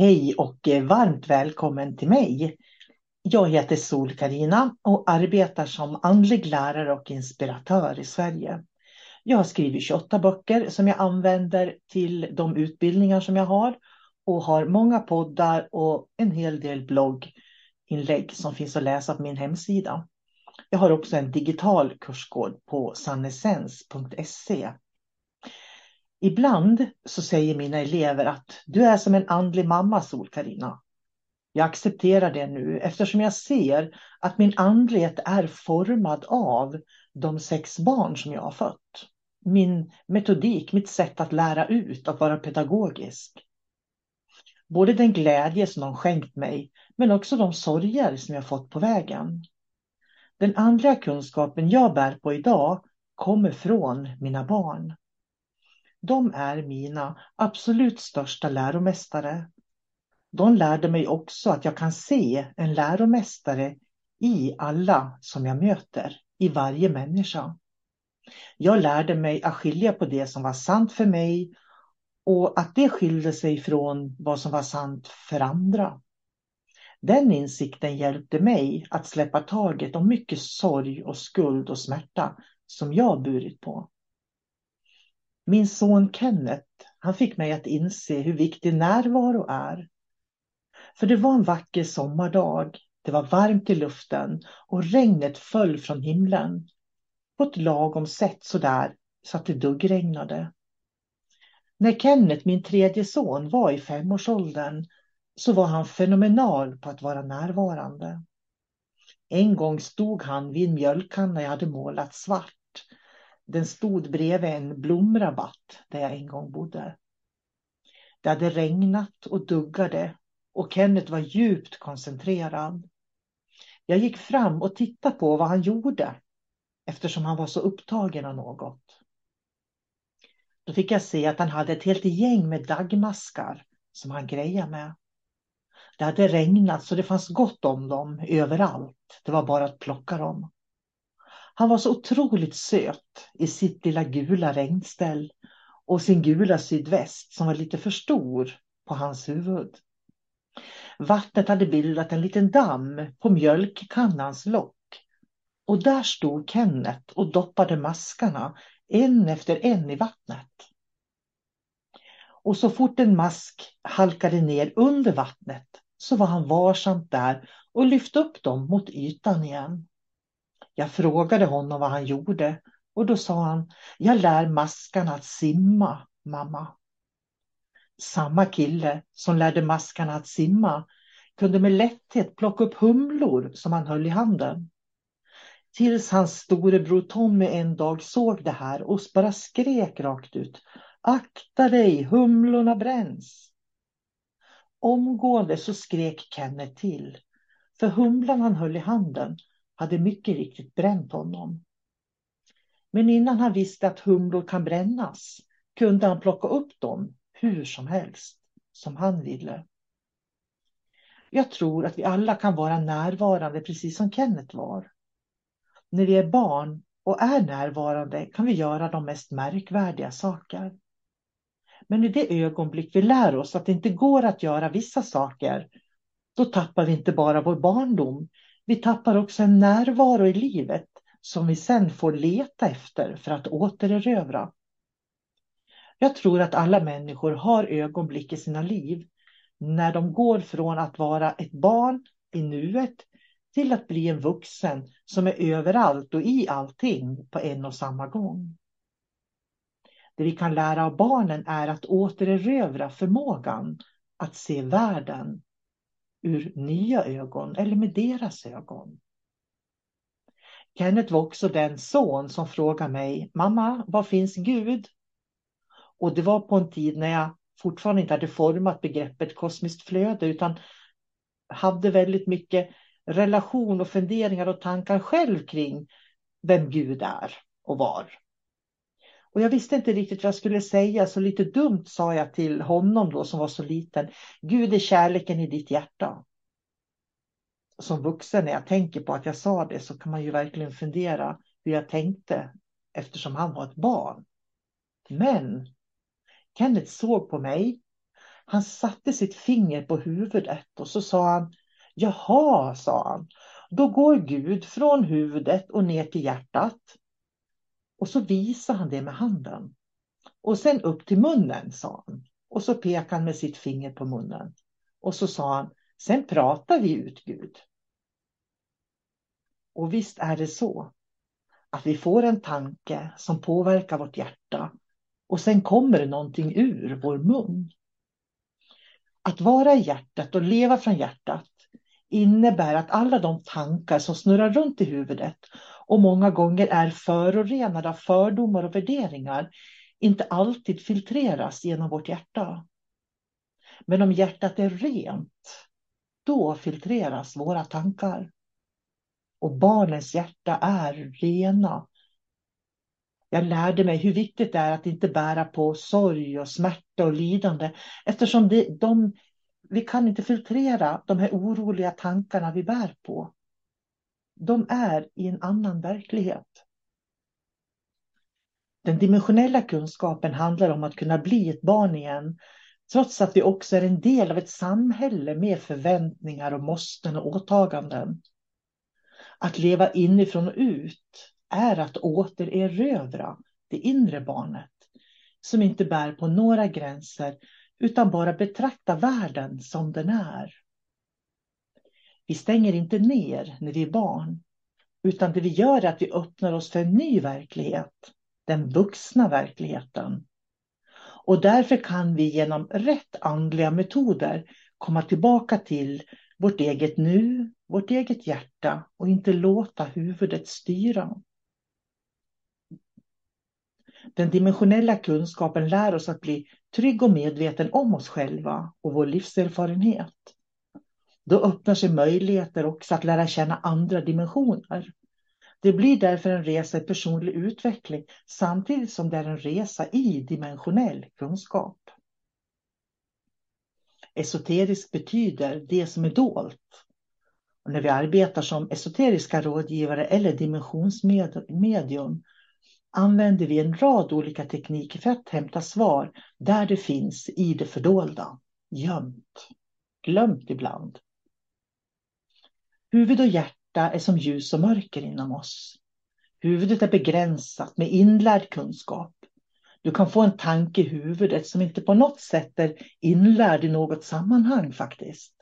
Hej och eh, varmt välkommen till mig. Jag heter sol karina och arbetar som andlig lärare och inspiratör i Sverige. Jag har skrivit 28 böcker som jag använder till de utbildningar som jag har och har många poddar och en hel del blogginlägg som finns att läsa på min hemsida. Jag har också en digital kursgård på sannessens.se Ibland så säger mina elever att du är som en andlig mamma, sol -Carina. Jag accepterar det nu eftersom jag ser att min andlighet är formad av de sex barn som jag har fött. Min metodik, mitt sätt att lära ut, att vara pedagogisk. Både den glädje som de skänkt mig, men också de sorger som jag fått på vägen. Den andliga kunskapen jag bär på idag kommer från mina barn. De är mina absolut största läromästare. De lärde mig också att jag kan se en läromästare i alla som jag möter, i varje människa. Jag lärde mig att skilja på det som var sant för mig och att det skilde sig från vad som var sant för andra. Den insikten hjälpte mig att släppa taget om mycket sorg och skuld och smärta som jag burit på. Min son Kenneth, han fick mig att inse hur viktig närvaro är. För det var en vacker sommardag, det var varmt i luften och regnet föll från himlen. På ett lagom sätt sådär så att det duggregnade. När Kenneth, min tredje son, var i femårsåldern så var han fenomenal på att vara närvarande. En gång stod han vid en mjölkkanna jag hade målat svart den stod bredvid en blomrabatt där jag en gång bodde. Det hade regnat och duggade och Kenneth var djupt koncentrerad. Jag gick fram och tittade på vad han gjorde eftersom han var så upptagen av något. Då fick jag se att han hade ett helt gäng med dagmaskar som han grejade med. Det hade regnat så det fanns gott om dem överallt. Det var bara att plocka dem. Han var så otroligt söt i sitt lilla gula regnställ och sin gula sydväst som var lite för stor på hans huvud. Vattnet hade bildat en liten damm på mjölkkannans lock och där stod Kenneth och doppade maskarna en efter en i vattnet. Och så fort en mask halkade ner under vattnet så var han varsamt där och lyfte upp dem mot ytan igen. Jag frågade honom vad han gjorde och då sa han, jag lär maskarna att simma, mamma. Samma kille som lärde maskarna att simma kunde med lätthet plocka upp humlor som han höll i handen. Tills hans storebror Tommy en dag såg det här och bara skrek rakt ut. Akta dig, humlorna bränns. Omgående så skrek Kenneth till. För humlan han höll i handen hade mycket riktigt bränt honom. Men innan han visste att humlor kan brännas kunde han plocka upp dem hur som helst, som han ville. Jag tror att vi alla kan vara närvarande precis som Kenneth var. När vi är barn och är närvarande kan vi göra de mest märkvärdiga saker. Men i det ögonblick vi lär oss att det inte går att göra vissa saker, då tappar vi inte bara vår barndom, vi tappar också en närvaro i livet som vi sen får leta efter för att återerövra. Jag tror att alla människor har ögonblick i sina liv när de går från att vara ett barn i nuet till att bli en vuxen som är överallt och i allting på en och samma gång. Det vi kan lära av barnen är att återerövra förmågan att se världen ur nya ögon eller med deras ögon. Kenneth var också den son som frågade mig, mamma, var finns Gud? Och det var på en tid när jag fortfarande inte hade format begreppet kosmiskt flöde utan hade väldigt mycket relation och funderingar och tankar själv kring vem Gud är och var. Och jag visste inte riktigt vad jag skulle säga, så lite dumt sa jag till honom då som var så liten. Gud är kärleken i ditt hjärta. Som vuxen när jag tänker på att jag sa det så kan man ju verkligen fundera hur jag tänkte eftersom han var ett barn. Men Kenneth såg på mig. Han satte sitt finger på huvudet och så sa han Jaha, sa han. Då går Gud från huvudet och ner till hjärtat. Och så visar han det med handen. Och sen upp till munnen, sa han. Och så pekade han med sitt finger på munnen. Och så sa han, sen pratar vi ut Gud. Och visst är det så att vi får en tanke som påverkar vårt hjärta och sen kommer det någonting ur vår mun. Att vara i hjärtat och leva från hjärtat innebär att alla de tankar som snurrar runt i huvudet och många gånger är förorenade av fördomar och värderingar inte alltid filtreras genom vårt hjärta. Men om hjärtat är rent, då filtreras våra tankar. Och barnens hjärta är rena. Jag lärde mig hur viktigt det är att inte bära på sorg och smärta och lidande eftersom det, de vi kan inte filtrera de här oroliga tankarna vi bär på. De är i en annan verklighet. Den dimensionella kunskapen handlar om att kunna bli ett barn igen, trots att vi också är en del av ett samhälle med förväntningar och måsten och åtaganden. Att leva inifrån och ut är att återerövra det inre barnet, som inte bär på några gränser utan bara betrakta världen som den är. Vi stänger inte ner när vi är barn, utan det vi gör är att vi öppnar oss för en ny verklighet, den vuxna verkligheten. Och därför kan vi genom rätt andliga metoder komma tillbaka till vårt eget nu, vårt eget hjärta och inte låta huvudet styra. Den dimensionella kunskapen lär oss att bli trygg och medveten om oss själva och vår livserfarenhet. Då öppnar sig möjligheter också att lära känna andra dimensioner. Det blir därför en resa i personlig utveckling samtidigt som det är en resa i dimensionell kunskap. Esoterisk betyder det som är dolt. Och när vi arbetar som esoteriska rådgivare eller dimensionsmedium använder vi en rad olika tekniker för att hämta svar där det finns i det fördolda, gömt, glömt ibland. Huvud och hjärta är som ljus och mörker inom oss. Huvudet är begränsat med inlärd kunskap. Du kan få en tanke i huvudet som inte på något sätt är inlärd i något sammanhang faktiskt.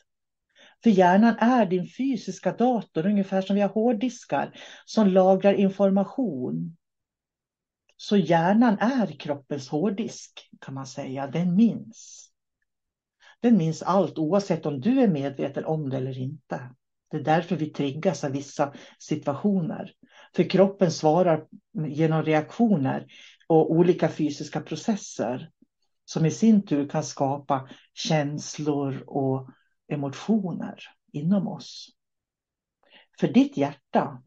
För hjärnan är din fysiska dator, ungefär som vi har hårddiskar som lagrar information så hjärnan är kroppens hårddisk kan man säga. Den minns. Den minns allt oavsett om du är medveten om det eller inte. Det är därför vi triggas av vissa situationer. För kroppen svarar genom reaktioner och olika fysiska processer som i sin tur kan skapa känslor och emotioner inom oss. För ditt hjärta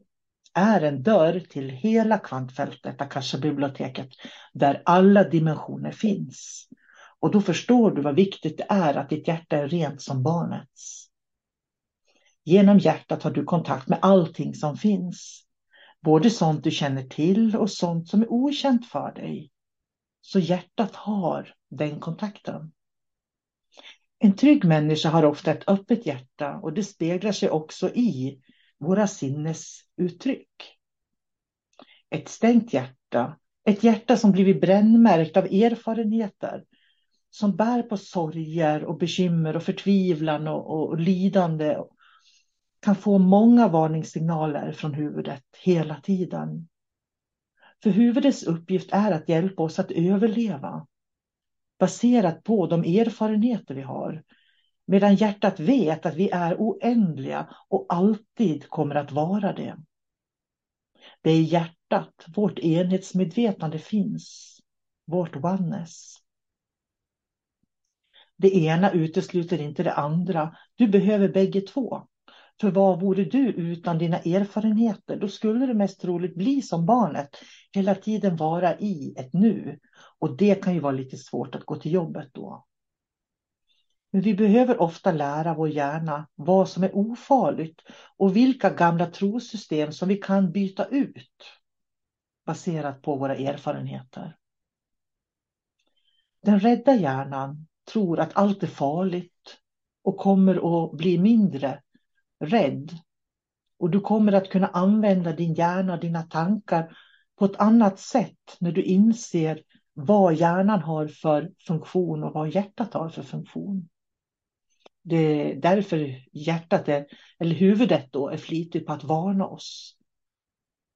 är en dörr till hela kvantfältet, Akasha-biblioteket, där alla dimensioner finns. Och då förstår du vad viktigt det är att ditt hjärta är rent som barnets. Genom hjärtat har du kontakt med allting som finns. Både sånt du känner till och sånt som är okänt för dig. Så hjärtat har den kontakten. En trygg människa har ofta ett öppet hjärta och det speglar sig också i våra sinnesuttryck. Ett stängt hjärta Ett hjärta som blivit brännmärkt av erfarenheter. Som bär på sorger och bekymmer och förtvivlan och, och, och lidande. Kan få många varningssignaler från huvudet hela tiden. För huvudets uppgift är att hjälpa oss att överleva. Baserat på de erfarenheter vi har. Medan hjärtat vet att vi är oändliga och alltid kommer att vara det. Det är i hjärtat vårt enhetsmedvetande finns. Vårt oneness. Det ena utesluter inte det andra. Du behöver bägge två. För vad vore du utan dina erfarenheter? Då skulle du mest troligt bli som barnet. Hela tiden vara i ett nu. Och det kan ju vara lite svårt att gå till jobbet då. Men vi behöver ofta lära vår hjärna vad som är ofarligt och vilka gamla trosystem som vi kan byta ut baserat på våra erfarenheter. Den rädda hjärnan tror att allt är farligt och kommer att bli mindre rädd. Och du kommer att kunna använda din hjärna, och dina tankar på ett annat sätt när du inser vad hjärnan har för funktion och vad hjärtat har för funktion. Det är därför hjärtat, är, eller huvudet då, är flitigt på att varna oss.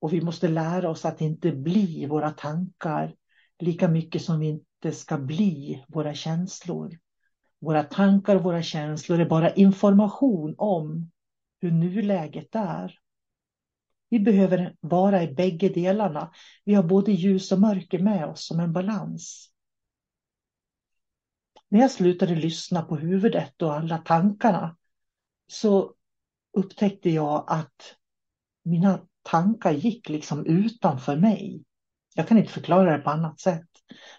Och vi måste lära oss att inte bli våra tankar lika mycket som vi inte ska bli våra känslor. Våra tankar och våra känslor är bara information om hur nuläget är. Vi behöver vara i bägge delarna. Vi har både ljus och mörker med oss som en balans. När jag slutade lyssna på huvudet och alla tankarna så upptäckte jag att mina tankar gick liksom utanför mig. Jag kan inte förklara det på annat sätt.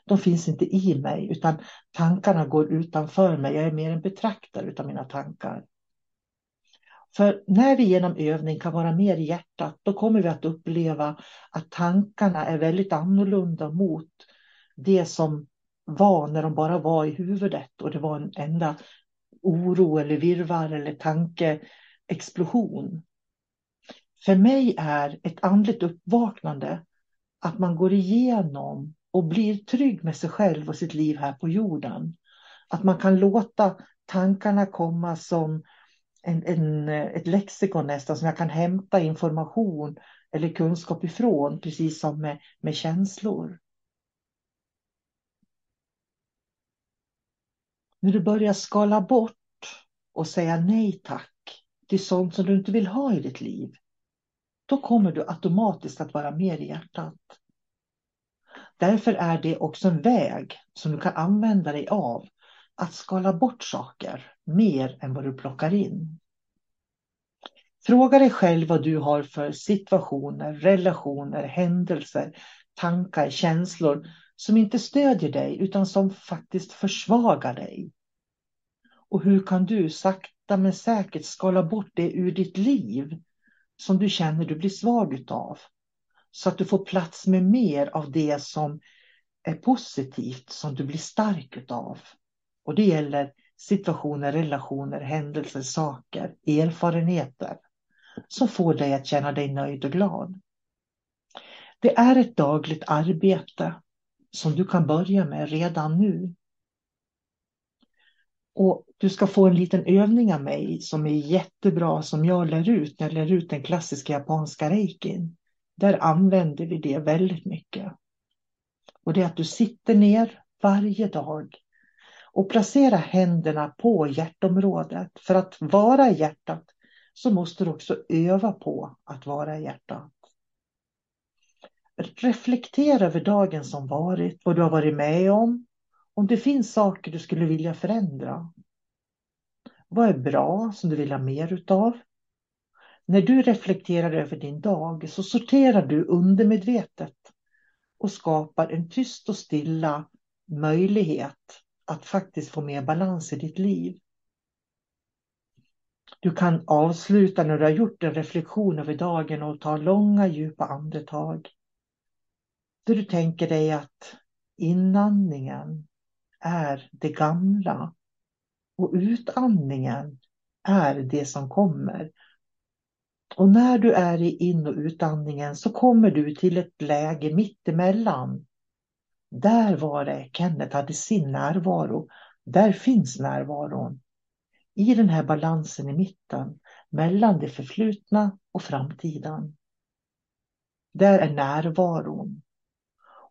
De finns inte i mig utan tankarna går utanför mig. Jag är mer en betraktare av mina tankar. För när vi genom övning kan vara mer i hjärtat, då kommer vi att uppleva att tankarna är väldigt annorlunda mot det som var när de bara var i huvudet och det var en enda oro eller virvar eller tankeexplosion. För mig är ett andligt uppvaknande att man går igenom och blir trygg med sig själv och sitt liv här på jorden. Att man kan låta tankarna komma som en, en, ett lexikon nästan som jag kan hämta information eller kunskap ifrån, precis som med, med känslor. När du börjar skala bort och säga nej tack till sånt som du inte vill ha i ditt liv, då kommer du automatiskt att vara mer i hjärtat. Därför är det också en väg som du kan använda dig av att skala bort saker mer än vad du plockar in. Fråga dig själv vad du har för situationer, relationer, händelser, tankar, känslor som inte stödjer dig utan som faktiskt försvagar dig. Och hur kan du sakta men säkert skala bort det ur ditt liv som du känner du blir svag utav? Så att du får plats med mer av det som är positivt, som du blir stark utav. Och det gäller situationer, relationer, händelser, saker, erfarenheter som får dig att känna dig nöjd och glad. Det är ett dagligt arbete som du kan börja med redan nu. Och du ska få en liten övning av mig som är jättebra som jag lär ut när jag lär ut den klassiska japanska reikin. Där använder vi det väldigt mycket. Och det är att du sitter ner varje dag och placerar händerna på hjärtområdet. För att vara i hjärtat så måste du också öva på att vara i hjärtat. Reflektera över dagen som varit, vad du har varit med om, om det finns saker du skulle vilja förändra. Vad är bra som du vill ha mer utav? När du reflekterar över din dag så sorterar du undermedvetet och skapar en tyst och stilla möjlighet att faktiskt få mer balans i ditt liv. Du kan avsluta när du har gjort en reflektion över dagen och ta långa djupa andetag. Där du tänker dig att inandningen är det gamla och utandningen är det som kommer. Och när du är i in och utandningen så kommer du till ett läge mittemellan. Där var det Kenneth hade sin närvaro. Där finns närvaron. I den här balansen i mitten mellan det förflutna och framtiden. Där är närvaron.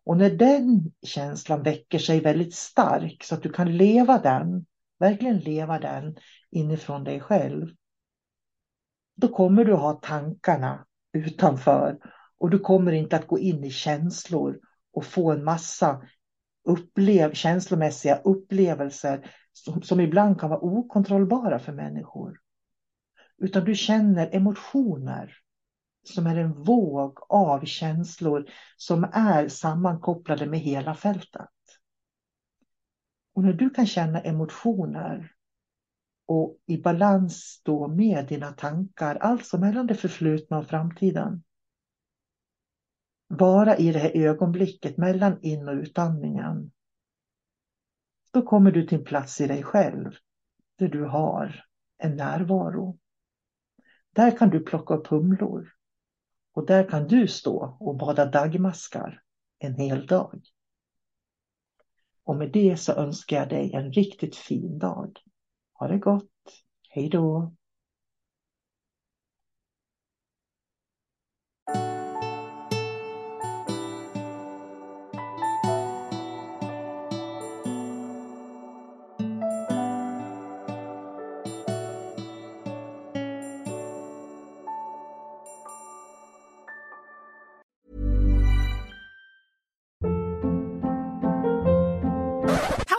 Och när den känslan väcker sig väldigt stark så att du kan leva den, verkligen leva den inifrån dig själv. Då kommer du ha tankarna utanför och du kommer inte att gå in i känslor och få en massa upplev känslomässiga upplevelser som, som ibland kan vara okontrollbara för människor. Utan du känner emotioner som är en våg av känslor som är sammankopplade med hela fältet. Och när du kan känna emotioner och i balans då med dina tankar, alltså mellan det förflutna och framtiden. Bara i det här ögonblicket mellan in och utandningen. Då kommer du till en plats i dig själv där du har en närvaro. Där kan du plocka upp humlor. Och där kan du stå och bada dagmaskar en hel dag. Och med det så önskar jag dig en riktigt fin dag. Ha det gott. Hej då.